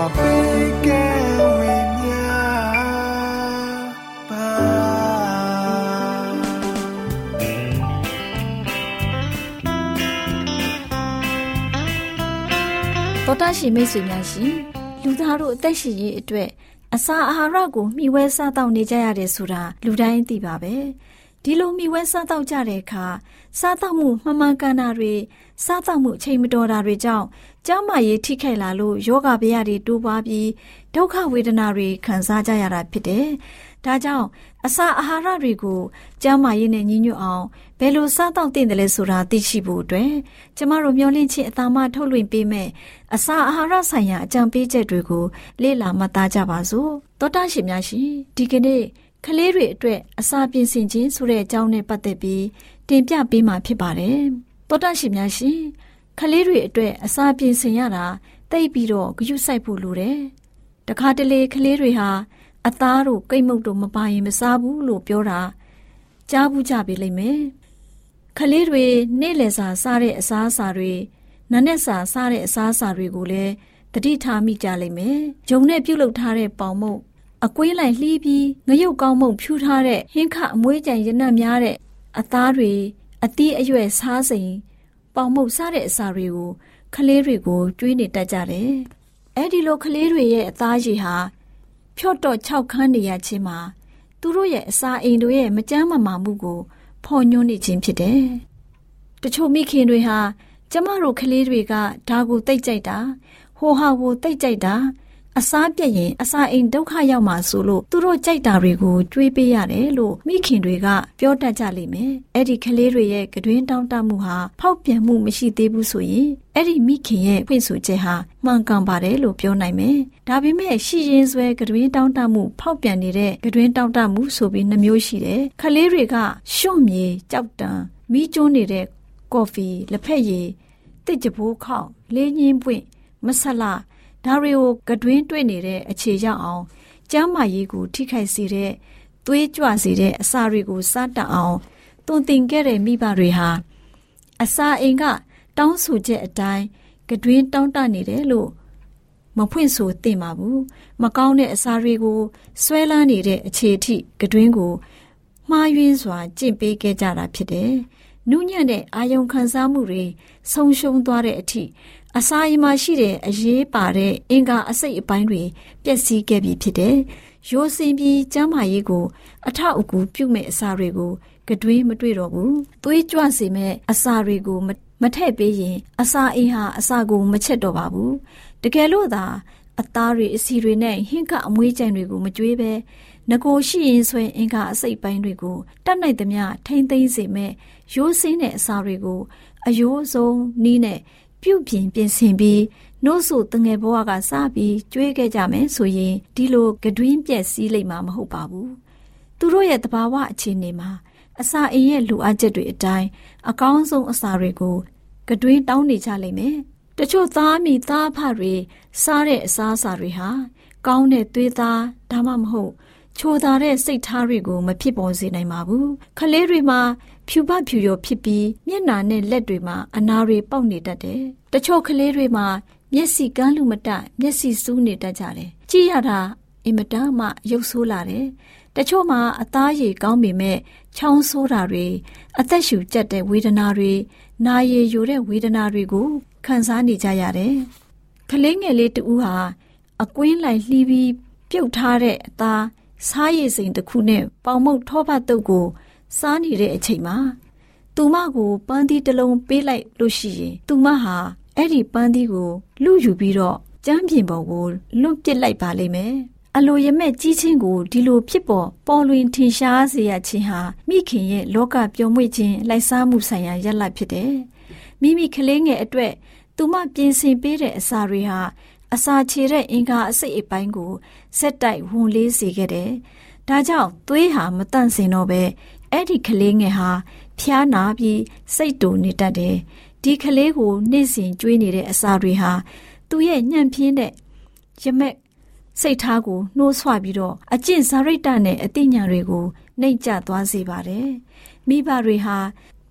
တော်တရှိမိတ်ဆွေများရှင်လူသားတို့အသက်ရှင်ရေးအတွက်အစာအာဟာရကိုမျှဝဲစားတောက်နေကြရတယ်ဆိုတာလူတိုင်းသိပါပဲ ဒီလိုမျှဝဲစားတောက်ကြတဲ့အခါစားတောက်မှုမှန်မှန်ကန်တာတွေစားတောက်မှုအချိန်မတော်တာတွေကြောင့်ကျန်းမာရေးထိခိုက်လာလို့ယောဂဗျာတွေတိုးပွားပြီးဒုက္ခဝေဒနာတွေခံစားကြရတာဖြစ်တယ်ဒါကြောင့်အစာအာဟာရတွေကိုကျန်းမာရေးနဲ့ညီညွတ်အောင်ဘယ်လိုစားတောက်သင့်တယ်လဲဆိုတာသိရှိဖို့အတွက်ကျမတို့မျှဝင့်ခြင်းအသားမထုတ်လွှင့်ပေးမယ်အစာအာဟာရဆိုင်ရာအကြံပေးချက်တွေကိုလေ့လာမှတ်သားကြပါစို့တောတာရှင်များရှင်ဒီကနေ့ ကလေးတွေအတွက်အစာပြင်ဆင်ခြင်းဆိုတဲ့အကြောင်းနဲ့ပတ်သက်ပြီးတင်ပြပေးမှာဖြစ်ပါတယ်တောတာရှင်များရှင်ကလေးတွေအတွက်အစာပြင်ဆင်ရတာတိတ်ပြီးတော့ဂရုစိုက်ဖို့လိုတယ်တခါတလေကလေးတွေဟာအသားတို့ကိတ်မုတ်တို့မပါရင်မစားဘူးလို့ပြောတာကြားဘူးကြပြီလိမ့်မယ်။ခလေးတွေနေ့လယ်စာစားတဲ့အစားအစာတွေနနက်စာစားတဲ့အစားအစာတွေကိုလည်းတတိထားမိကြလိမ့်မယ်။ဂျုံနဲ့ပြုတ်လုထားတဲ့ပေါင်မုတ် အကွေးလိုက်လှီးပြီးငရုတ်ကောင်းမုံဖြူထားတဲ့ဟင်းခအမွေးကြံရနံ့များတဲ့အသားတွေအသီးအရွက်စားစိမ်ပေါင်မုတ်စားတဲ့အစာတွေကိုခလေးတွေကိုကျွေးနေတတ်ကြတယ်။အဲဒီလိုခလေးတွေရဲ့အသားရည်ဟာဖြော့တော့၆ခန်းနေရခြင်းမှာသူတို့ရဲ့အစာအိမ်တို့ရဲ့မကြမ်းမမာမှုကိုဖော်ညွှန်းနေခြင်းဖြစ်တယ်။တချို့မိခင်တွေဟာကျမတို့ကလေးတွေကဒါကိုတိတ်ကြိုက်တာဟိုဟာကိုတိတ်ကြိုက်တာ အစားပြက်ရင်အစာအိမ်ဒုက္ခရောက်မှာဆိုလို့သူတို့ကြိုက်တာတွေကိုတွေးပေးရတယ်လို့မိခင်တွေကပြောတတ်ကြလိမ့်မယ်။အဲ့ဒီကလေးတွေရဲ့ကတွင်တောင်းတမှုဟာဖောက်ပြန်မှုမရှိသေးဘူးဆိုရင်အဲ့ဒီမိခင်ရဲ့ဖွင့်ဆိုချက်ဟာမှန်ကန်ပါတယ်လို့ပြောနိုင်မယ်။ဒါပေမဲ့ရှိရင်ဆွဲကတွင်တောင်းတမှုဖောက်ပြန်နေတဲ့ကတွင်တောင်းတမှုဆိုပြီးနှမျိုးရှိတယ်။ကလေးတွေကရှွန့်မြေကြောက်တံမီးကျွန်းနေတဲ့ကော်ဖီလက်ဖက်ရည်တစ်ကြပိုးခေါက်လေးညင်းပွင့်မဆလာ ဒါတွေကိုကတွင်းတွေ့နေတဲ့အခြေရောက်အောင်ကျမ်းမာရေးကိုထိခိုက်စေတဲ့သွေးကြွစေတဲ့အစာတွေကိုစားတတ်အောင်သွန်သင်ခဲ့တဲ့မိဘတွေဟာအစာအိမ်ကတောင်းဆိုချက်အတိုင်းကတွင်းတောင်းတနေတယ်လို့မဖွင့်ဆိုသင့်ပါဘူးမကောင်းတဲ့အစာတွေကိုဆွဲလန်းနေတဲ့အခြေအထိကတွင်းကိုမှားယွင်းစွာကျင့်ပေးခဲ့ကြတာဖြစ်တယ် နုညံ့တဲ့အာယုံခံစားမှုတွေဆုံးရှုံးသွားတဲ့အထိအစာအိမ်မှာရှိတဲ့အရေးပါတဲ့အင်္ဂါအစိတ်အပိုင်းတွေပျက်စီးခဲ့ပြီဖြစ်တယ်။ရိုးစင်ပြီးကျမ်းမာရေးကို အထောက်အကူပြုမဲ့အစာတွေကိုကတွေးမတွေ့တော့ဘူး။သွေးကြွစေမဲ့အစာတွေကိုမထည့်ပေးရင် အစာအိမ်ဟာအစာကိုမချက်တော့ပါဘူး။တကယ်လို့သာအသားတွေအစီတွေနဲ့ဟင်းကအမွေးကြံတွေကိုမကြွေးပဲငကိုရှိရင်ဆွဲအင်္ဂါအစိတ်ပိုင်းတွေကိုတတ်နိုင်သမျှထိမ့်သိမ့်စေမဲ့ ရိုးစင်းတဲ့အစာတွေကိုအယိုးဆုံးနီးနဲ့ပြုတ်ပြင်ပြင်ဆင်ပြီးနှုတ်ဆိုတငယ်ဘဝကစပြီးကျွေးခဲ့ကြမယ်ဆိုရင်ဒီလိုကတွင်းပြက်စီးလိမ့်မှာမဟုတ်ပါဘူးသူတို့ရဲ့တဘာဝအခြေအနေမှာအစာအိမ်ရဲ့လိုအပ်ချက်တွေအတိုင်းအကောင်းဆုံးအစာတွေကိုကတွင်းတောင်းနေကြလိမ့်မယ်တတချို့သားမိသားဖတွေစားတဲ့အစားအစာတွေဟာကောင်းတဲ့သွေးသားဒါမှမဟုတ် ချိုသာတဲ့စိတ်ထားတွေကိုမဖြစ်ပေါ်စေနိုင်ပါဘူးခလေးတွေမှာဖြူပဖြူရောဖြစ်ပြီးမျက်နာနဲ့လက်တွေမှာအနာတွေပေါက်နေတတ်တယ်တချို့ကလေးတွေမှာမျက်စိကန်းလူမတမျက်စိစူးနေတတ်ကြတယ်ကြည့်ရတာအင်မတန်မှရုပ်ဆိုးလာတယ်တချို့မှာအသားရည်ကောင်းပေမဲ့ချောင်းဆိုးတာတွေအသက်ရှူကျက်တဲ့ဝေဒနာတွေနာရည်ယိုတဲ့ဝေဒနာတွေကိုခံစားနေကြရတယ်ကလေးငယ်လေးတူဟာအကွင်းလိုက်လှီးပြီးပြုတ်ထားတဲ့အသား စားရည်စိမ်တစ်ခုနဲ့ပေါင်မုတ်ထောပတ်တုပ်ကို စားနေတဲ့အချိန်မှာသူမကိုပန်းသီးတစ်လုံးပေးလိုက်လို့ရှိရင်သူမဟာအဲ့ဒီပန်းသီးကိုလူယူပြီးတော့ကျမ်းပြင်ပေါ်ကိုလွတ်ပစ်လိုက်ပါလိမ့်မယ်။အလိုရမဲ့ကြီးချင်းကိုဒီလိုဖြစ်ပေါ်ပေါ်လွင်ထင်ရှားစေရခြင်းဟာမိခင်ရဲ့လောကပျော်မွေ့ခြင်းလိုက်စားမှုဆိုင်ရာရလဒ်ဖြစ်တယ်။မိမိကလေးငယ်အတွက်သူမပြင်ဆင်ပေးတဲ့အစာတွေဟာ အစာချေတဲ့အင်္ဂါအစိတ်အပိုင်းကိုစက်တိုက်ဝန်လေးစေခဲ့တယ်။ဒါကြောင့်သွေးဟာမတန့်စင်တော့ပဲအဲ့ဒီကလေးငယ်ဟာဖျားနာပြီးစိတ်တူနေတတ်တယ်။ဒီကလေးကိုနေ့စဉ်ကျွေးနေတဲ့အစာတွေဟာသူ့ရဲ့ညံ့ပြင်းတဲ့ရမက်စိတ်ထားကိုနှိုးဆွပြီးတော့အကျင့်စာရိတ္တနဲ့အသိဉာဏ်တွေကိုနှိမ့်ကျသွားစေပါတယ်။မိဘတွေဟာ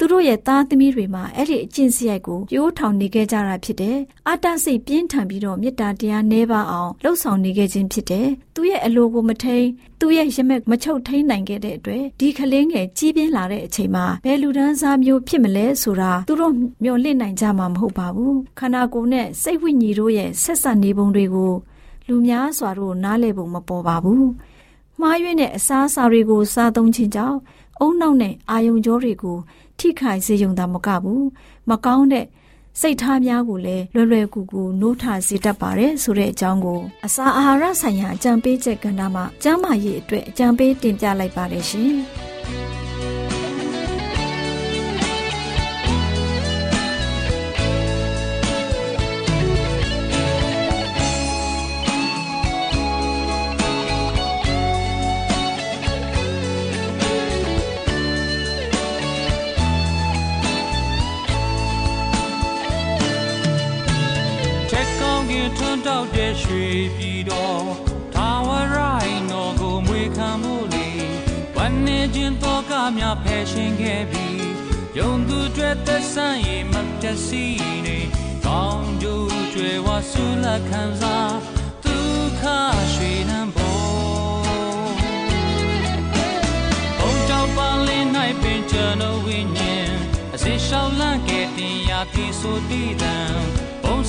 သူတို့ရဲ့သားသမီးတွေမှာအဲ့ဒီအကျင့်စရိုက်ကိုပြိုးထောင်နေခဲ့ကြတာဖြစ်တယ်။အာတစိတ်ပြင်းထန်ပြီးတော့မေတ္တာတရားနှဲပါအောင်လှုပ်ဆောင်နေခဲ့ခြင်းဖြစ်တယ်။သူရဲ့အလိုကိုမထိန်သူရဲ့ရမက်မချုပ်ထိန်နိုင်ခဲ့တဲ့အတွက်ဒီကလေးငယ်ကြီးပြင်းလာတဲ့အချိန်မှာဘယ်လူဒန်းစားမျိုးဖြစ်မလဲဆိုတာသူတို့မျှော်လင့်နိုင်ကြမှာမဟုတ်ပါဘူး။ခန္ဓာကိုယ်နဲ့စိတ်ဝိညာဉ်တို့ရဲ့ဆက်ဆက်နေပုံတွေကိုလူများစွာတို့နားလည်ပုံမပေါ်ပါဘူး။မှားယွင်းတဲ့အစားအစာတွေကိုစားသုံးခြင်းကြောင့်အုံနောက်နဲ့အာယုံကြောတွေကို ထိခိုက်စေုံသာမကဘူးမကောင်းတဲ့စိတ်ထားများကိုလည်းလွယ်လွယ်ကူကူနိုးထစေတတ်ပါတယ်ဆိုတဲ့အကြောင်းကိုအစာအာဟာရဆိုင်ရာအကြံပေးချက်ကဏ္ဍမှာကျန်းမာရေးအတွက်အကြံပေးတင်ပြလိုက်ပါတယ်ရှင်။ ရွှေပြည်တော်ထာဝရိုင်းတော်ကိုမွေခံမှုလေဝမ်းနေခြင်းတော့ကများဖယ်ရှင်ခဲ့ပြီးယုံသူတွေသက်ဆိုင်ရင်မတစီနေကောင်းကျိုးကျွယ်ဝဆူလက်ခံစားဒုက္ခရွှေနံပေါ်ဘုံတောက်ပါလင်း၌ပင်ကျွန်တော်ဝိညာဉ်အစေရှောင်းလန့်ခဲ့တင်ရာပြေဆိုတည်တံ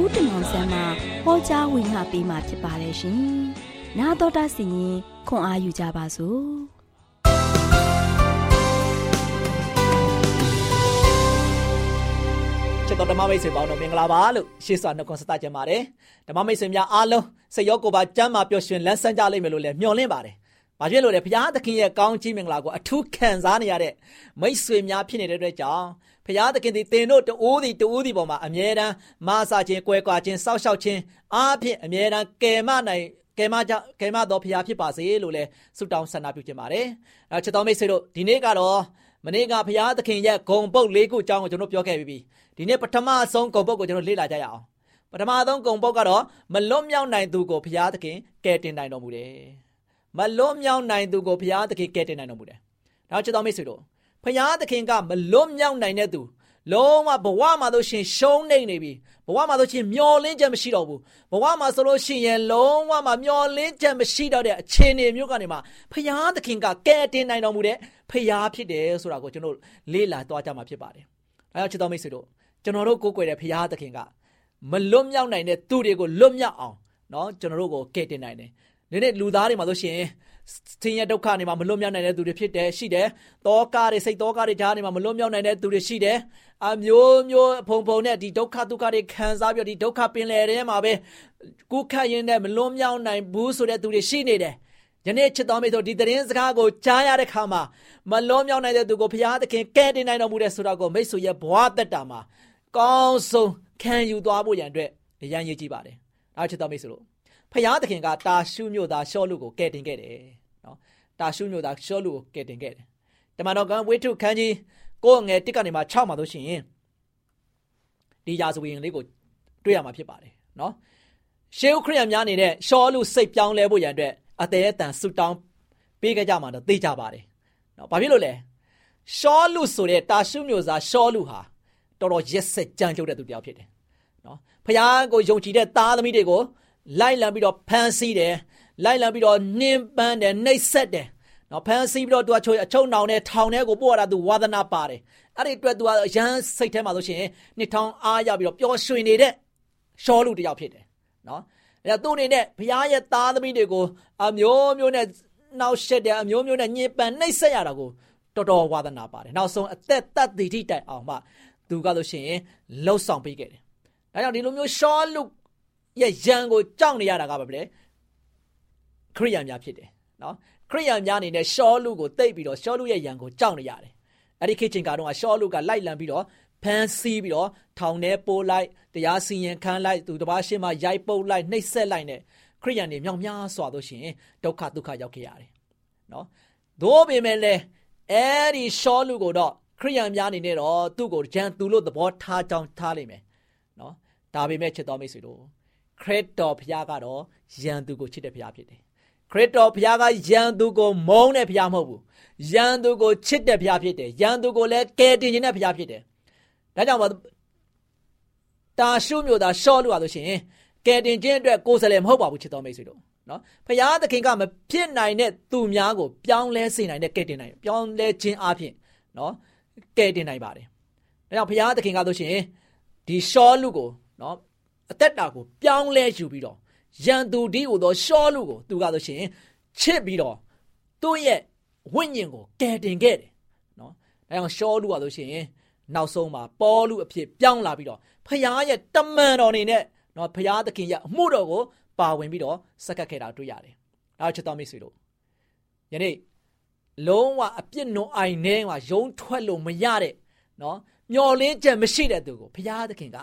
ဦးတင်အောင်ဆန်းမှဟောကြားဝင်ငါပေးมาဖြစ်ပါတယ်ရှင်။နာတော်တာစီရင်ခွန်အားယူကြပါစို့။ချစ်တော်ဓမ္မမိတ်ဆွေပေါင်းတို့မင်္ဂလာပါလို့ရှေ့စွာနှုတ်ခွန်းဆက်သကြပါတယ်။ဓမ္မမိတ်ဆွေများအားလုံးစိတ်ရောကိုယ်ပါကျမ်းမာပျော်ရွှင်လန်းဆန်းကြလိမ့်မယ်လို့လည်းမျှော်လင့်ပါတယ်။ဘာဖြစ်လို့လဲဘုရားသခင်ရဲ့ကောင်းချီးမင်္ဂလာကိုအထူးခံစားနေရတဲ့မိတ်ဆွေများဖြစ်နေတဲ့အတွက်ကြောင့် ဖရာသခင်သည်တင်တို့တူးသည်တူးသည်ပေါ်မှာအမြဲတမ်းမဆာခြင်းကွဲကွာခြင်းစောက်ရှောက်ခြင်းအားဖြင့်အမြဲတမ်းကယ်မနိုင်ကယ်မကြကယ်မတော်ဖရာဖြစ်ပါစေလို့လည်းဆုတောင်းဆန္ဒပြုခြင်းပါတယ်။အဲချစ်တော်မိတ်ဆွေတို့ဒီနေ့ကတော့မနေ့ကဖရာသခင်ရဲ့ဂုံပုတ်၄ခုအကြောင်းကိုကျွန်တော်ပြောခဲ့ပြီးပြီ။ဒီနေ့ပထမဆုံးဂုံပုတ်ကိုကျွန်တော်လေ့လာကြရအောင်။ပထမဆုံးဂုံပုတ်ကတော့မလွတ်မြောက်နိုင်သူကိုဖရာသခင်ကယ်တင်နိုင်တော်မူတယ်။မလွတ်မြောက်နိုင်သူကိုဖရာသခင်ကယ်တင်နိုင်တော်မူတယ်။နောက်ချစ်တော်မိတ်ဆွေတို့ ဖရာသခင်ကမလွတ်မြောက်နိုင်တဲ့သူလုံးဝဘဝမှာတို့ရှင်ရှုံးနေနေပြီဘဝမှာတို့ရှင်မျောလင်းချက်မရှိတော့ဘူးဘဝမှာဆိုလို့ရှိရင်လုံးဝမှာမျောလင်းချက်မရှိတော့တဲ့အခြေအနေမျိုးကနေမှာဖရာသခင်ကကယ်တင်နိုင်တော်မူတဲ့ဖရာဖြစ်တယ်ဆိုတာကိုကျွန်တော်လေ့လာသွားကြမှာဖြစ်ပါတယ်။အဲဒါချစ်တော်မိတ်ဆွေတို့ကျွန်တော်တို့ကိုးကွယ်တဲ့ဖရာသခင်ကမလွတ်မြောက်နိုင်တဲ့သူတွေကိုလွတ်မြောက်အောင်နော်ကျွန်တော်တို့ကိုကယ်တင်နိုင်တယ်။ဒီနေ့လူသားတွေမှာဆိုရှင် ဆင်းရဲဒုက္ခတွေမှာမလွတ်မြောက်နိုင်တဲ့သူတွေဖြစ်တယ်ရှိတယ်။တောကားတွေစိတ်တောကားတွေကြားတွေမှာမလွတ်မြောက်နိုင်တဲ့သူတွေရှိတယ်။အမျိုးမျိုးဖုံဖုံနဲ့ဒီဒုက္ခဒုက္ခတွေခံစားပြီးဒီဒုက္ခပင်လယ်ထဲမှာပဲကုခတ်ရင်းနဲ့မလွတ်မြောက်နိုင်ဘူးဆိုတဲ့သူတွေရှိနေတယ်။ယနေ့ချစ်တော်မိတ်ဆွေဒီသတင်းစကားကိုကြားရတဲ့ခါမှာမလွတ်မြောက်နိုင်တဲ့သူကိုဘုရားသခင်ကဲတင်နိုင်တော်မူတဲ့ဆိုတာကိုမိတ်ဆွေရဲ့ဘဝသက်တာမှာကောင်းဆုံးခံယူသွားဖို့ရန်အတွက်အရန်ရည်ကြည့်ပါတယ်။အားချစ်တော်မိတ်ဆွေတို့ ဖျားသခင်ကတာရှုမြို့သားရှောလူကိုကဲတင်ခဲ့တယ်နော်တာရှုမြို့သားရှောလူကိုကဲတင်ခဲ့တယ်တမန်တော်ကဝိထုခန်းကြီးကိုငယ်တစ်ကနေမှ6မှာလို့ရှိရင်ဒီရာဇဝင်လေးကိုတွေ့ရမှာဖြစ်ပါတယ်နော်ရှေးဥခရစ်ယာန်များအနေနဲ့ရှောလူစိတ်ပြောင်းလဲဖို့ရန်အတွက်အသေးအတန်ဆူတောင်းပေးကြမှာတော့သိကြပါတယ်နော်ဘာဖြစ်လို့လဲရှောလူဆိုတဲ့တာရှုမျိုးသားရှောလူဟာတော်တော်ရက်ဆက်ကြမ်းကြုတ်တဲ့သူတယောက်ဖြစ်တယ်နော်ဖခင်ကိုယုံကြည်တဲ့သားသမီးတွေကို လိုက်လံပြီးတော့ဖမ်းဆီးတယ်လိုက်လံပြီးတော့နှင်းပန်းတယ်နှိပ်စက်တယ်နော်ဖမ်းဆီးပြီးတော့သူကချိုအချုံနောင်နဲ့ထောင်ထဲကိုပို့ရတာသူဝါသနာပါတယ်အဲ့ဒီအတွက်သူကအရန်စိတ်ထဲမှာဆိုရှင်နှစ်ထောင်အားရပြီးတော့ပျော်ရွှင်နေတဲ့ရှောလူတယောက်ဖြစ်တယ်နော်အဲ့တော့သူ့အနေနဲ့ဘုရားရဲ့သားသမီးတွေကိုအမျိုးမျိုးနဲ့နှောက်ရှက်တယ်အမျိုးမျိုးနဲ့ညှဉ်းပန်းနှိပ်စက်ရတာကိုတော်တော်ဝါသနာပါတယ်နောက်ဆုံးအသက်တတ်တည်ထိတိုင်အောင်မှသူကဆိုရှင်လှုပ်ဆောင်ပေးခဲ့တယ်ဒါကြောင့်ဒီလိုမျိုးရှောလူ ရဲ့ရန်ကိုကြောက်နေရတာကဘာလဲခရိယန်များဖြစ်တယ်နော်ခရိယန်များအနေနဲ့ရှောလူကိုတိတ်ပြီးတော့ရှောလူရဲ့ရန်ကိုကြောက်နေရတယ်အဲ့ဒီခေတ်ချိန်ကတော့ရှောလူကလိုက်လံပြီးတော့ဖမ်းဆီးပြီးတော့ထောင်ထဲပိုးလိုက်တရားစီရင်ခံလိုက်သူတစ်ပါးရှင်းမှရိုက်ပုတ်လိုက်နှိပ်စက်လိုက်နဲ့ခရိယန်တွေမြောက်များစွာတို့ရှင်ဒုက္ခဒုက္ခရောက်ခဲ့ရတယ်နော်သို့ပေမဲ့လည်းအဲ့ဒီရှောလူကိုတော့ခရိယန်များအနေနဲ့တော့သူ့ကိုဂျန်သူလို့သဘောထားကြောင်းထားလိမ့်မယ်နော်ဒါပေမဲ့ချစ်တော်မိတ်ဆွေတို့ ခရစ်တော်ဘုရားကတော့ယံသူကိုချစ်တဲ့ဘုရားဖြစ်တယ်ခရစ်တော်ဘုရားကယံသူကိုမုန်းတဲ့ဘုရားမဟုတ်ဘူးယံသူကိုချစ်တဲ့ဘုရားဖြစ်တယ်ယံသူကိုလည်းကယ်တင်ခြင်းတဲ့ဘုရားဖြစ်တယ်ဒါကြောင့်မတာရှုမျိုးသားရှော့လို့ရလို့ရှိရင်ကယ်တင်ခြင်းအတွက်ကိုယ်စလဲမဟုတ်ပါဘူးချစ်တော်မိတ်ဆွေတို့နော်ဘုရားသခင်ကမဖြစ်နိုင်တဲ့သူများကိုပြောင်းလဲစေနိုင်တဲ့ကယ်တင်နိုင်ပြောင်းလဲခြင်းအပြင်နော်ကယ်တင်နိုင်ပါတယ်ဒါကြောင့်ဘုရားသခင်ကဆိုရှင်ဒီရှောလူကိုနော် အသက်တာကိုပြောင်းလဲယူပြီးတော့ရန်သူဒီဟိုသောရှောလူကိုသူကဆိုရှင်ချစ်ပြီးတော့သူ့ရဲ့ဝိညာဉ်ကိုကယ်တင်ခဲ့တယ်နော်ဒါကြောင့်ရှောလူကဆိုရှင်နောက်ဆုံးမှာပေါလုအဖြစ်ပြောင်းလာပြီးတော့ဖခင်ရဲ့တမန်တော်နေနဲ့နော်ဖခင်သခင်ရဲ့အမှုတော်ကိုပါဝင်ပြီးတော့စက္ကပ်ခဲ့တာတွေ့ရတယ်။ဒါချစ်တော်မိတ်ဆွေတို့ယနေ့လုံးဝအပြစ်နုံအိုင်ထဲမှာယုံထွက်လို့မရတဲ့နော်မျော်လင်းချက်မရှိတဲ့သူကိုဖခင်သခင်က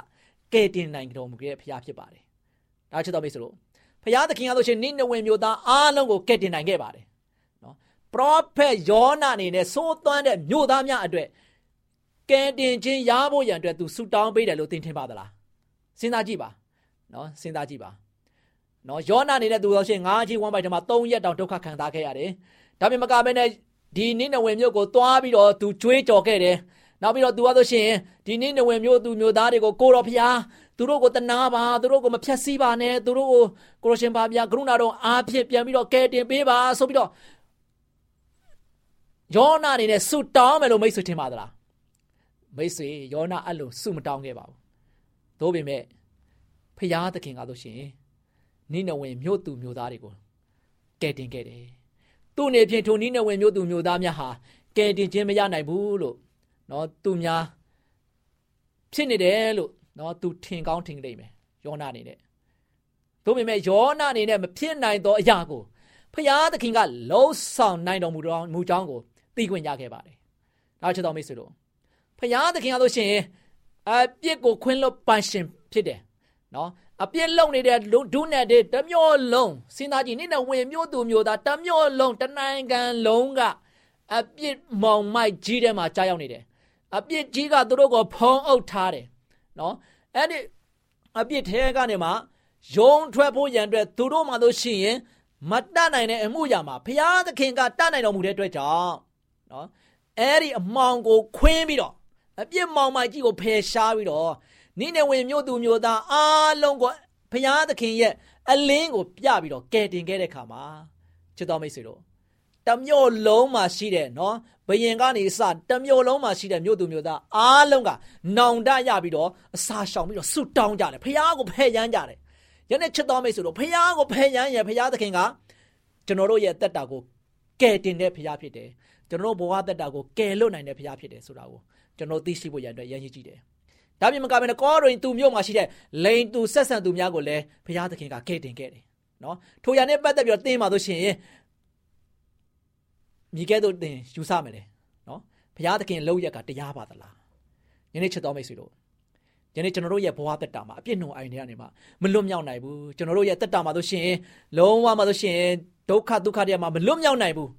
ကယ်တင်နိုင်တော်မူခဲ့တဲ့ဖခင်ဖြစ်ပါတယ်။ဒါချစ်တော်မိတ်ဆွေတို့ဖခင်သခင်ကဆိုရှင်နိနဝေမျိုးသားအားလုံးကိုကယ်တင်နိုင်ခဲ့ပါတယ်။နော်ပရောဖက်ယောနာအနေနဲ့သိုးသွမ်းတဲ့မျိုးသားများအတွက်ကယ်တင်ခြင်းရဖို့ရန်အတွက်သူဆူတောင်းပေးတယ်လို့သင်ထင်ပါသလားစဉ်းစားကြည့်ပါနော်စဉ်းစားကြည့်ပါနော်ယောနာနေတဲ့သူတော်ရှင်ငါးကြီးဝမ်းပိုက်ထဲမှာ၃ရက်တောင်ဒုက္ခခံစားခဲ့ရတယ်ဒါပေမဲ့မကဘဲနဲ့ဒီနိနဝင်မြို့ကိုသွားပြီးတော့သူကြွေးကြော်ခဲ့တယ် နောက်ပြီးတော့သူကဆိုရှင်ဒီနိနဝင်မြို့သူမျိုးသားတွေကိုကိုတော်ဖျားသူတို့ကိုတနာပါသူတို့ကိုမဖြတ်စည်းပါနဲ့သူတို့ကိုကိုရရှင်ပါဗျာကရုဏာတော်အားဖြင့်ပြန်ပြီးတော့ကယ်တင်ပေးပါဆိုပြီးတော့ယောနာအနေနဲ့ဆူတောင်းမယ်လို့မိတ်ဆွေထင်ပါသလားမိတ်ဆွေယောနာအဲ့လိုစုမတောင်းခဲ့ပါဘူး။သို့ပေမဲ့ဖျားသခင်ကဆိုရှင်နိနဝင်မြို့သူမြို့သားတွေကိုကယ်တင်ခဲ့တယ်။သူ့နေဖြင့်ထိုနိနဝင်မြို့သူမြို့သားများဟာကယ်တင်ခြင်းမရနိုင်ဘူးလို့ နော်သူများဖြစ်နေတယ်လို့နော်သူထင်ကောင်းထင်လိမ့်မယ်ယောနာအနေနဲ့။သို့ပေမဲ့ယောနာအနေနဲ့မဖြစ်နိုင်သောအရာကိုဖျားသခင်ကလုံးဆောင်နိုင်တော်မူတော်မူကြောင်းကိုသိခွင့်ရခဲ့ပါတယ်။ဒါချစ်တော်မိတ်ဆွေတို့ဖယားသခင်ကဆိုရှင်အပြစ်ကိုခွင်းလွတ်ပန်ရှင်ဖြစ်တယ်နော်အပြစ်လုံနေတဲ့ဒုနဲ့တဲ့တမျိုးလုံးစဉ်းစားကြည့်နိနဲ့ဝင်မျိုးသူမျိုးသားတမျိုးလုံးတနိုင်ငံလုံးကအပြစ်မောင်မိုက်ကြီးထဲမှာကြားရောက်နေတယ် အပြစ်ကြီးကသူတို့ကိုဖုံးအုပ်ထားတယ်နော်အဲ့ဒီအပြစ်ထဲကနေမှယုံထွက်ဖို့ရန်အတွက်သူတို့မှလို့ရှိရင်မတတ်နိုင်တဲ့အမှုရာမှာဘုရားသခင်ကတတ်နိုင်တော်မူတဲ့အတွက်ကြောင့်နော်အဲ့ဒီအမောင်ကိုခွင်းပြီးတော့အပြစ်မောင်မိုက်ကြီးကိုဖယ်ရှားပြီးတော့နိနေဝင်မြို့သူမြို့သားအားလုံးကိုဘုရားသခင်ရဲ့အလင်းကိုပြပြီးတော့ကယ်တင်ခဲ့တဲ့ခါမှာချစ်တော်မိတ်ဆွေတို့ တမျိုးလုံးမှာရှိတဲ့နော်ဘယင်ကနေစတမျိုးလုံးမှာရှိတဲ့မြို့သူမြို့သားအားလုံးကနောင်တရပြီးတော့အစာရှောင်ပြီးတော့ဆုတောင်းကြတယ်ဖះကိုဖယ်ရမ်းကြတယ်ယနေ့ချစ်တော်မိတ်ဆွေတို့ဖះကိုဖယ်ရမ်းရဖះသခင်ကကျွန်တော်တို့ရဲ့တက်တာကိုကယ်တင်တဲ့ဖရားဖြစ်တယ်ကျွန်တော်တို့ဘဝတက်တာကိုကယ်လွတ်နိုင်တဲ့ဖရားဖြစ်တယ်ဆိုတာကိုကျွန်တော်သိရှိဖို့ရန်အတွက်ရည်ရည်ကြည့်တယ်ဒါပြင်မကဘဲနဲ့ကောရင်သူမြို့မှာရှိတဲ့လိန်သူဆက်ဆံသူများကိုလည်းဘုရားသခင်ကကဲ့တင်ခဲ့တယ်နော်ထိုရနဲ့ပတ်သက်ပြီးတော့သင်ပါလို့ရှိရင် မိကဲတို့သင်ယူဆမယ်လေနော်ဘုရားသခင်လှုပ်ရက်ကတရားပါသလားယနေ့ချက်တော်မိတ်ဆွေတို့ယနေ့ကျွန်တော်တို့ရဲ့ဘဝတက်တာမှာအပြစ်နှုံအိုင်တွေကနေမှမလွတ်မြောက်နိုင်ဘူးကျွန်တော်တို့ရဲ့တက်တာမှာဆိုရှင်လုံးဝမှာဆိုရှင်ဒုက္ခဒုက္ခတွေမှာမလွတ်မြောက်နိုင်ဘူး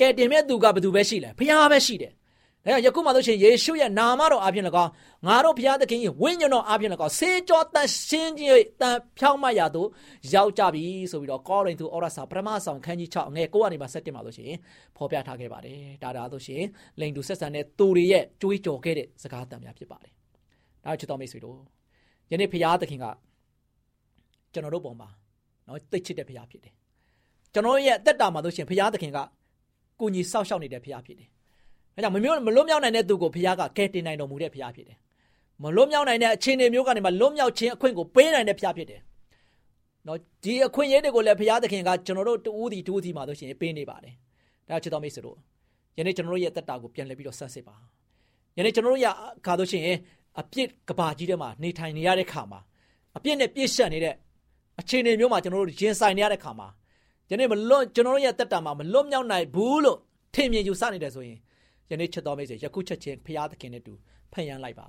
ကဲတင်မဲ့သူကဘယ်သူပဲရှိလဲဘုရားပဲရှိတယ်။ ဒါကြောင့်ယခုမှဆိုရှင်ယေရှုရဲ့နာမတော်အပြင်၎င်းငါတို့ဘုရားသခင်ရဲ့ဝိညာဉ်တော်အပြင်၎င်းဆေးကြောတန်ရှင်းခြင်းတန်ဖြောင်းမရသို့ရောက်ကြပြီဆိုပြီးတော့ကောရိန္သုဩရစာပထမဆောင်ခန်းကြီး6ငယ်9ကနေမှ7မှာဆိုရှင်ဖော်ပြထားခဲ့ပါတယ်။ဒါဒါဆိုရှင်လိန်တူဆက်ဆံတဲ့သူတွေရဲ့ကြွေးကြော်ခဲ့တဲ့စကားတန်များဖြစ်ပါတယ်။ဒါချစ်တော်မိတ်ဆွေတို့ယနေ့ဘုရားသခင်ကကျွန်တော်တို့ပုံမှာနော်သိချစ်တဲ့ဘုရားဖြစ်တယ်။ကျွန်တော်ရဲ့အသက်တာမှာဆိုရှင်ဘုရားသခင်ကကိုကြီးစောက်ရှောက်နေတဲ့ဘုရားဖြစ်တယ်။ အဲကြောင့်မမျိုးမလွတ်မြောက်နိုင်တဲ့သူကိုဘုရားကကယ်တင်နိုင်တော်မူတဲ့ဘုရားဖြစ်တယ်။မလွတ်မြောက်နိုင်တဲ့အခြေအနေမျိုးကနေမှလွတ်မြောက်ခြင်းအခွင့်ကိုပေးနိုင်တဲ့ဘုရားဖြစ်တယ်။နော်ဒီအခွင့်အရေးတွေကိုလည်းဘုရားသခင်ကကျွန်တော်တို့တူးတီတူးတီမှာဆိုရှင်ပေးနေပါတယ်။ဒါချစ်တော်မိတ်ဆွေတို့ယနေ့ကျွန်တော်တို့ရဲ့တက်တာကိုပြန်လည်ပြီးတော့ဆက်စစ်ပါ။ယနေ့ကျွန်တော်တို့ရခါဆိုရှင်အပြစ်ကဘာကြီးထဲမှာနေထိုင်နေရတဲ့ခါမှာအပြစ်နဲ့ပြည့်ရှက်နေတဲ့အခြေအနေမျိုးမှာကျွန်တော်တို့ရင်ဆိုင်နေရတဲ့ခါမှာယနေ့မလွတ်ကျွန်တော်တို့ရဲ့တက်တာမှာမလွတ်မြောက်နိုင်ဘူးလို့ထင်မြင်ယူဆနေတယ်ဆိုရင် ယနေ့ချက်တော်မိတ်ဆွေယခုချက်ချင်းဖရာသခင်နဲ့တူဖန်ရန်လိုက်ပါ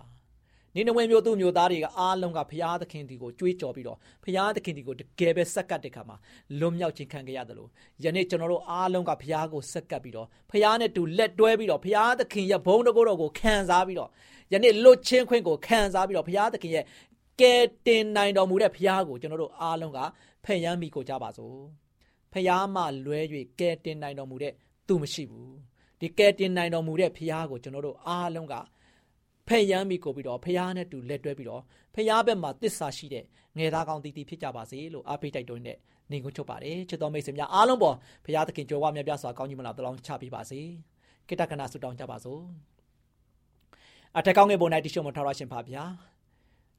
နေနဝင်မျိုးသူမျိုးသားတွေကအားလုံးကဖရာသခင်ဒီကိုကြွေးကြော်ပြီးတော့ဖရာသခင်ဒီကိုတကယ်ပဲစက္ကတ်တဲ့ခါမှာလွတ်မြောက်ခြင်းခံခဲ့ရတယ်လို့ယနေ့ကျွန်တော်တို့အားလုံးကဖရာကိုစက္ကတ်ပြီးတော့ဖရာနဲ့တူလက်တွဲပြီးတော့ဖရာသခင်ရဲ့ဘုန်းတော်ကိုခံစားပြီးတော့ယနေ့လွတ်ချင်းခွင့်ကိုခံစားပြီးတော့ဘုရားသခင်ရဲ့ကယ်တင်နိုင်တော်မူတဲ့ဘုရားကိုကျွန်တော်တို့အားလုံးကဖန်ရမ်းမိကိုကြပါစို့ဘုရားမှလွဲ၍ကယ်တင်နိုင်တော်မူတဲ့သူမရှိဘူး ဒီကယ်တင်နိုင်တော်မူတဲ့ဘုရားကိုကျွန်တော်တို့အားလုံးကဖန်ရမ်းမိကိုပြီးတော့ဘုရားနဲ့တူလက်တွဲပြီးတော့ဘုရားဘက်မှာတစ္ဆာရှိတဲ့ငယ်သားကောင်းတည်တည်ဖြစ်ကြပါစေလို့အားပေးတိုက်တွန်းတဲ့နေကိုချုပ်ပါတယ်ချစ်တော်မိတ်ဆွေများအားလုံးပေါ်ဘုရားသခင်ကြွယ်ဝမြတ်ပြစွာကောင်းကြီးမလားတလောင်းချပေးပါစေကိတ္တကနာဆုတောင်းကြပါစို့အထက်ကောင်းငယ်ပေါ်၌တရှိမထောက်ရရှင်ပါဗျာ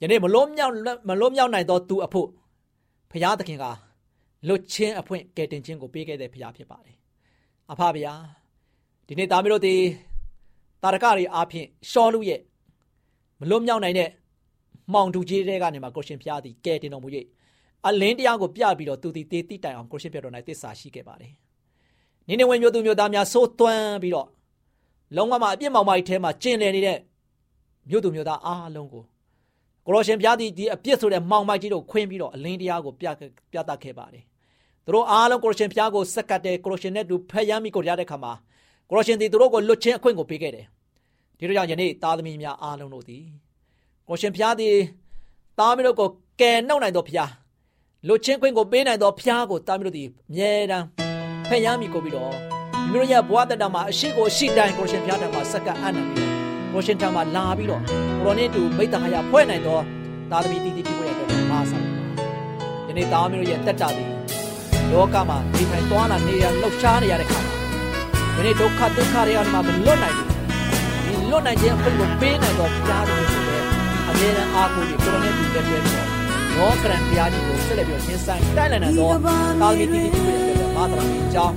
ယနေ့မလုံးမြောက်မလုံးမြောက်နိုင်သောသူအဖို့ဘုရားသခင်ကလွတ်ချင်းအဖွင့်ကယ်တင်ခြင်းကိုပေးခဲ့တဲ့ဘုရားဖြစ်ပါတယ်အဖဗျာ ဒီနေ့သားမျိုးတို့ဒီတာရကတွေအားဖြင့်ရှောလူရဲ့မလွတ်မြောက်နိုင်တဲ့မှောင်တူကြီးတွေကနေမှာကိုရှင်ဖျားသည်ကဲတင်တော်မူ၍အလင်းတရားကိုပြပြီးတော့သူသည်တေးတိတိုင်အောင်ကိုရှင်ပြတော်၌တစ္ဆာရှိခဲ့ပါတယ်။နင်းနေဝင်မျိုးသူမျိုးသားများစိုးသွမ်းပြီးတော့လုံးဝမှအပြစ်မောင်မိုက်ထဲမှာကျင်လည်နေတဲ့မြို့သူမြို့သားအားလုံးကိုကိုလိုရှင်ဖျားသည်ဒီအပြစ်ဆိုတဲ့မှောင်မိုက်ကြီးတို့ခွင်းပြီးတော့အလင်းတရားကိုပြပြသခဲ့ပါတယ်။သူတို့အားလုံးကိုလိုရှင်ဖျားကိုစက်ကတ်တဲ့ကိုလိုရှင်နဲ့တူဖက်ရမ်းမိကိုရတဲ့ခါမှာ ကိုလိုရှင်သည်သူတို့ကိုလွတ်ချင်းအခွင့်ကိုပေးခဲ့တယ်။ဒီလိုကြောင့်ယနေ့သားသမီးများအားလုံးတို့သည်ကိုရှင်ဖျားသည်သားမီးတို့ကိုကယ်နှုတ်နိုင်သောဖျားလွတ်ချင်းခွင့်ကိုပေးနိုင်သောဖျားကိုသားမီးတို့သည်အမြဲတမ်းဖက်ရမ်းမိကိုပြီးတော့မိမိတို့ရဲ့ဘဝတတမှာအရှိကိုရှိတိုင်းကိုရှင်ဖျားတံမှာစက္ကန့်အနံပြီးကိုရှင်တံမှာလာပြီးတော့ကိုရိုနဲ့တူမိတ္တဟာယဖွဲ့နိုင်သောသားသမီးတည်တည်ပြည့်ရဲ့အတွက်မာဆောင်ပါယနေ့သားမီးတို့ရဲ့တက်တာသည်လောကမှာဒီထိုင်သွားလာနေရလှုပ်ရှားနေရတဲ့ခါမှာ ယနေ့ဒုက္ခဒုက္ခတွေကနေမှမလွတ်နိုင်ဘူးဒီလွတ်နိုင်ခြင်းအခွင့်ကိုပေးနိုင်သောဘုရားတော်ကိုလည်းအမြဲတမ်းအားကိုးပြီးကိုရိုနဲ့တူတက်ပြဲပြီးတော့ရောကရန်တရားကြီးကိုဆက်လက်ပြီးရှင်းဆိုင်တိုက်လည်နိုင်သောသားသမီးတည်တည်ပြည့်ရဲ့အတွက်မာဆောင်အကြောင်း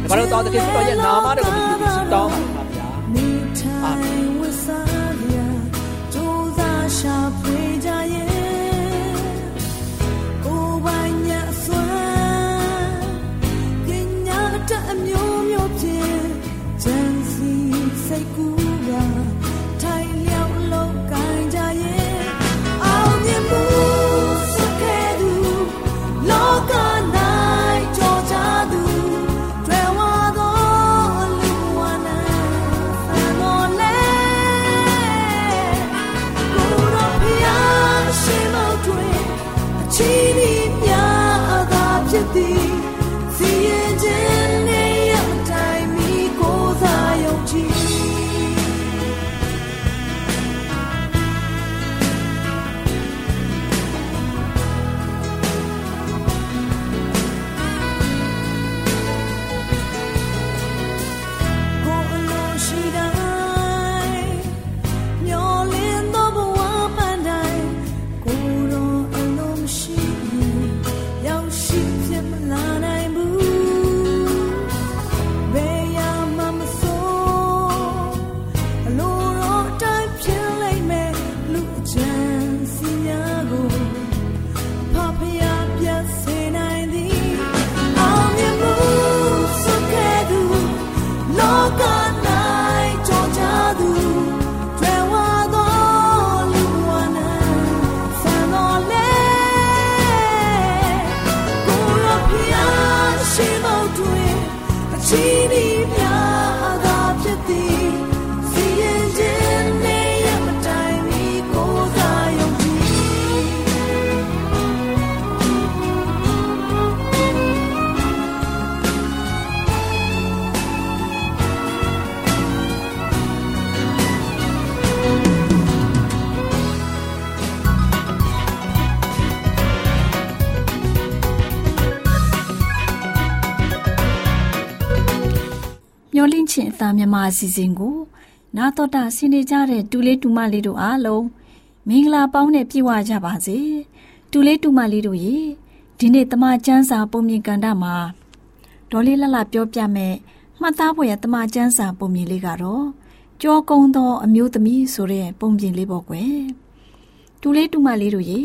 ဒီမှာတော့တော်တကယ်ဆိုတော့ရဲ့နာမတော်ကိုပြုပြီးဆုတောင်းပါဗျာအာမင် ချင်းအသားမြမအစီအစဉ်ကို နာတော်တာဆင်းနေကြတဲ့တူလေးတူမလေးတို့အားလုံးမင်္ဂလာပေါင်းနဲ့ပြည့်ဝကြပါစေတူလေးတူမလေးတို့ရေဒီနေ့တမချန်းစာပုံမြင်ကန်တာမှာဒေါ်လေးလှလှပြောပြမယ်မှတ်သားဖို့ရတမချန်းစာပုံမြင်လေးကတော့ကြောကုန်းသောအမျိုးသမီးဆိုတဲ့ပုံပြင်လေးပေါ့ကွယ်တူလေးတူမလေးတို့ရေ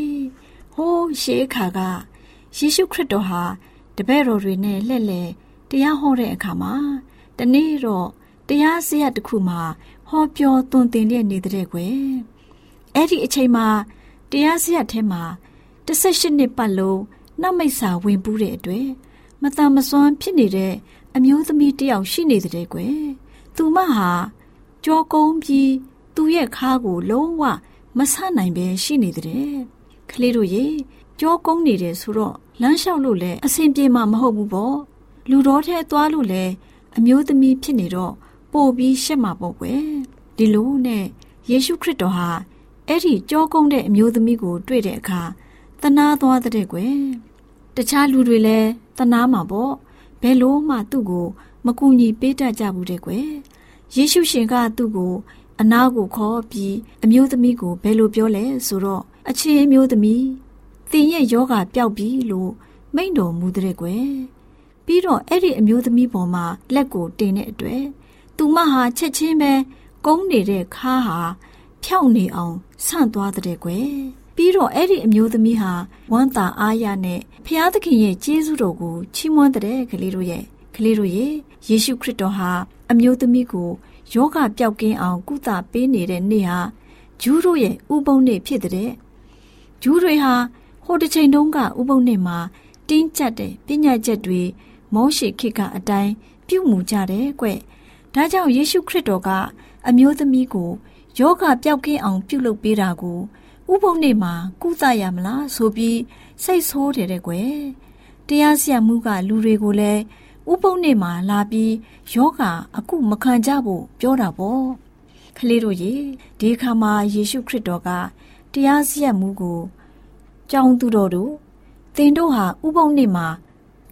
ဟိုးရှေးခါကယေရှုခရစ်တော်ဟာတပည့်တော်တွေနဲ့လှည့်လည်တရားဟောတဲ့အခါမှာ တနေ့တော့တရားစရတစ်ခုမှာဟောပြောသွန်သင်လျက်နေတဲ့ကွယ်အဲ့ဒီအချိန်မှာတရားစရထဲမှာ18နှစ်ပတ်လုံးနောက်မိတ်စာဝင်ပူးတဲ့အတွက်မတန်မစွမ်းဖြစ်နေတဲ့အမျိုးသမီးတယောက်ရှိနေတဲ့ကွယ်သူမဟာကြောကုန်းပြီးသူ့ရဲ့ခါးကိုလုံးဝမဆနိုင်ပဲရှိနေတဲ့ကလေးတို့ရေကြောကုန်းနေတယ်ဆိုတော့လမ်းလျှောက်လို့လည်းအဆင်ပြေမှာမဟုတ်ဘူးပေါ့လူတော်ထဲသွားလို့လည်း အမျိုးသမီးဖြစ်နေတော့ပို့ပြီးရှက်မှာပေါ့ကွယ်ဒီလိုနဲ့ယေရှုခရစ်တော်ဟာအဲ့ဒီကြောကုန်းတဲ့အမျိုးသမီးကို တွေ့တဲ့အခါတနာသွားတဲ့ကွယ်တခြားလူတွေလည်းတနာမှာပေါ့ဘယ်လို့မှသူ့ကိုမကူညီပေးတတ်ကြဘူးတဲ့ကွယ်ယေရှုရှင်ကသူ့ကို အနာကိုခေါ်ပြီးအမျိုးသမီးကိုဘယ်လိုပြောလဲဆိုတော့အချင်းအမျိုးသမီးသင်ရဲ့ယောဂပျောက်ပြီလို့မိန့်တော်မူတဲ့ကွယ် ပြီးတော့အဲ့ဒီအမျိုးသမီးပေါ်မှာလက်ကိုတင်တဲ့အတွက်သူမဟာချက်ချင်းပဲကုန်းနေတဲ့ခါဟာဖြောက်နေအောင်ဆန့်သွားတဲ့ကွယ်ပြီးတော့အဲ့ဒီအမျိုးသမီးဟာဝမ်းသာအားရနဲ့ဖျားသခင်ရဲ့ကျေးဇူးတော်ကိုချီးမွမ်းတဲ့ကလေးတို့ရဲ့ကလေးတို့ရဲ့ယေရှုခရစ်တော်ဟာအမျိုးသမီးကိုယောဂပျောက်ကင်းအောင်ကုသပေးနေတဲ့နေ့ဟာဂျူးတို့ရဲ့ဥပုံနေ့ဖြစ်တဲ့ဂျူးတွေဟာဟိုတစ်ချိန်တုန်းကဥပုံနေ့မှာတင်းကျပ်တဲ့ပညာချက်တွေ မောရှိခေတ်ကအတိုင်းပြုမှုကြတယ်ကွ။ဒါကြောင့်ယေရှုခရစ်တော်ကအမျိုးသမီးကိုယောဂပျောက်ကင်းအောင်ပြုလုပ်ပေးတာကိုဥပုံနေ့မှာကုသရမလားဆိုပြီးစိတ်ဆိုးတယ်တဲ့ကွယ်။တရားစီရင်မှုကလူတွေကိုလည်းဥပုံနေ့မှာလာပြီးယောဂအခုမခံကြဖို့ပြောတာပေါ့။ကလေးတို့ရေဒီခါမှာယေရှုခရစ်တော်ကတရားစီရင်မှုကိုကြောင်းသူတော်တို့သင်တို့ဟာဥပုံနေ့မှာ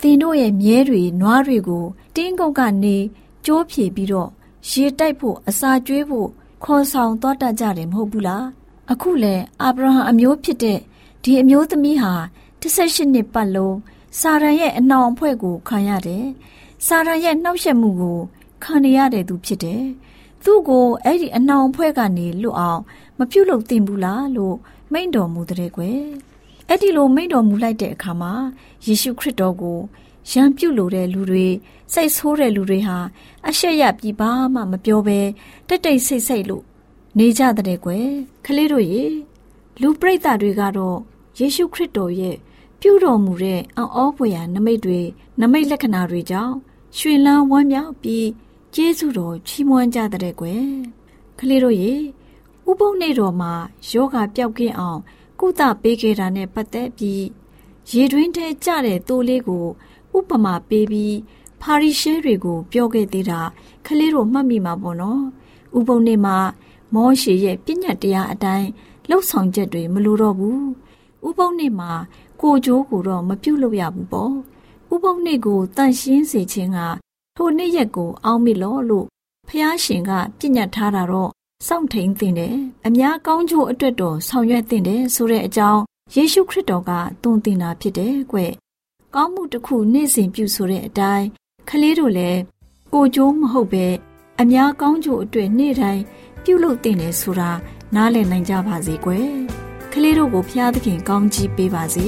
သင်တို့ရဲ့မြဲတွေနွားတွေကိုတင်းကုတ်ကနေကြိုးဖြေပြီးတော့ရေတိုက်ဖို့အစာကျွေးဖို့ခေါ်ဆောင်သွားတတ်ကြတယ်မဟုတ်ဘူးလားအခုလဲအာဗြဟံအမျိုးဖြစ်တဲ့ဒီအမျိုးသမီးဟာ18နှစ်ပတ်လုံးစာရန်ရဲ့အနှောင်အဖွဲ့ကိုခံရတယ်စာရန်ရဲ့နှောက်ယှက်မှုကိုခံရတဲ့သူဖြစ်တယ်သူ့ကိုအဲ့ဒီအနှောင်အဖွဲ့ကနေလွတ်အောင် မပြုတ်လို့တင်ဘူးလားလို့မိန့်တော်မူတဲ့ကွယ် အဲ့ဒီလိုမိန့်တော်မူလိုက်တဲ့အခါမှာယေရှုခရစ်တော်ကိုရံပြုတ်လို့တဲ့လူတွေစိတ်ဆိုးတဲ့လူတွေဟာအရှက်ရပြီးဘာမှမပြောဘဲတိတ်တိတ်ဆိတ်ဆိတ်လို့နေကြတဲ့ကွယ်ခလေးတို့ရေလူပရိသတ်တွေကတော့ယေရှုခရစ်တော်ရဲ့ပြုတော်မူတဲ့အံ့ဩဖွယ်ရာနမိတ်တွေနမိတ်လက္ခဏာတွေကြောင့်ရွှင်လန်းဝမ်းမြောက်ပြီးကျေးဇူးတော်ချီးမွမ်းကြတဲ့ကွယ်ခလေးတို့ရေဥပုံနေတော်မှာယောဂပျောက်ကင်းအောင် ကုသပေးခဲ့တာနဲ့ပတ်သက်ပြီးရေတွင်းထဲကျတဲ့တိုးလေးကိုဥပမာပေးပြီးဖာရီရှဲတွေကို ပြောခဲ့သေးတာခလေးတို့မှတ်မိမှာပေါ့နော်ဥပုံနေမှာမောရှေရဲ့ပြညတ်တရားအတိုင်းလှုပ်ဆောင်ချက်တွေမလိုတော့ဘူးဥပုံနေမှာကိုကြိုးကိုတော့မပြုတ်လို့ရဘူးပေါ့ဥပုံနေကိုတန့်ရှင်းစေခြင်းကထိုနေ့ရက်ကို အောင်းမိလို့လို့ဖះရှင်ကပြညတ်ထားတာတော့ စောင့်ထိန်သင့်တယ်အများကောင်းကျိုးအတွက်တော့ဆောင်ရွက်သင့်တယ်ဆိုတဲ့အကြောင်းယေရှုခရစ်တော်ကသွန်သင်တာဖြစ်တယ်ကွကောင်းမှုတစ်ခုနေ့စဉ်ပြုဆိုတဲ့အတိုင်းခလေးတို့လည်းကိုကျိုးမဟုတ်ပဲအများကောင်းကျိုးအတွက်နေ့တိုင်းပြုလုပ်သင့်တယ်ဆိုတာနားလည်နိုင်ကြပါစေကွယ်ခလေးတို့ကိုဖျားသခင်ကောင်းကြီးပေးပါစေ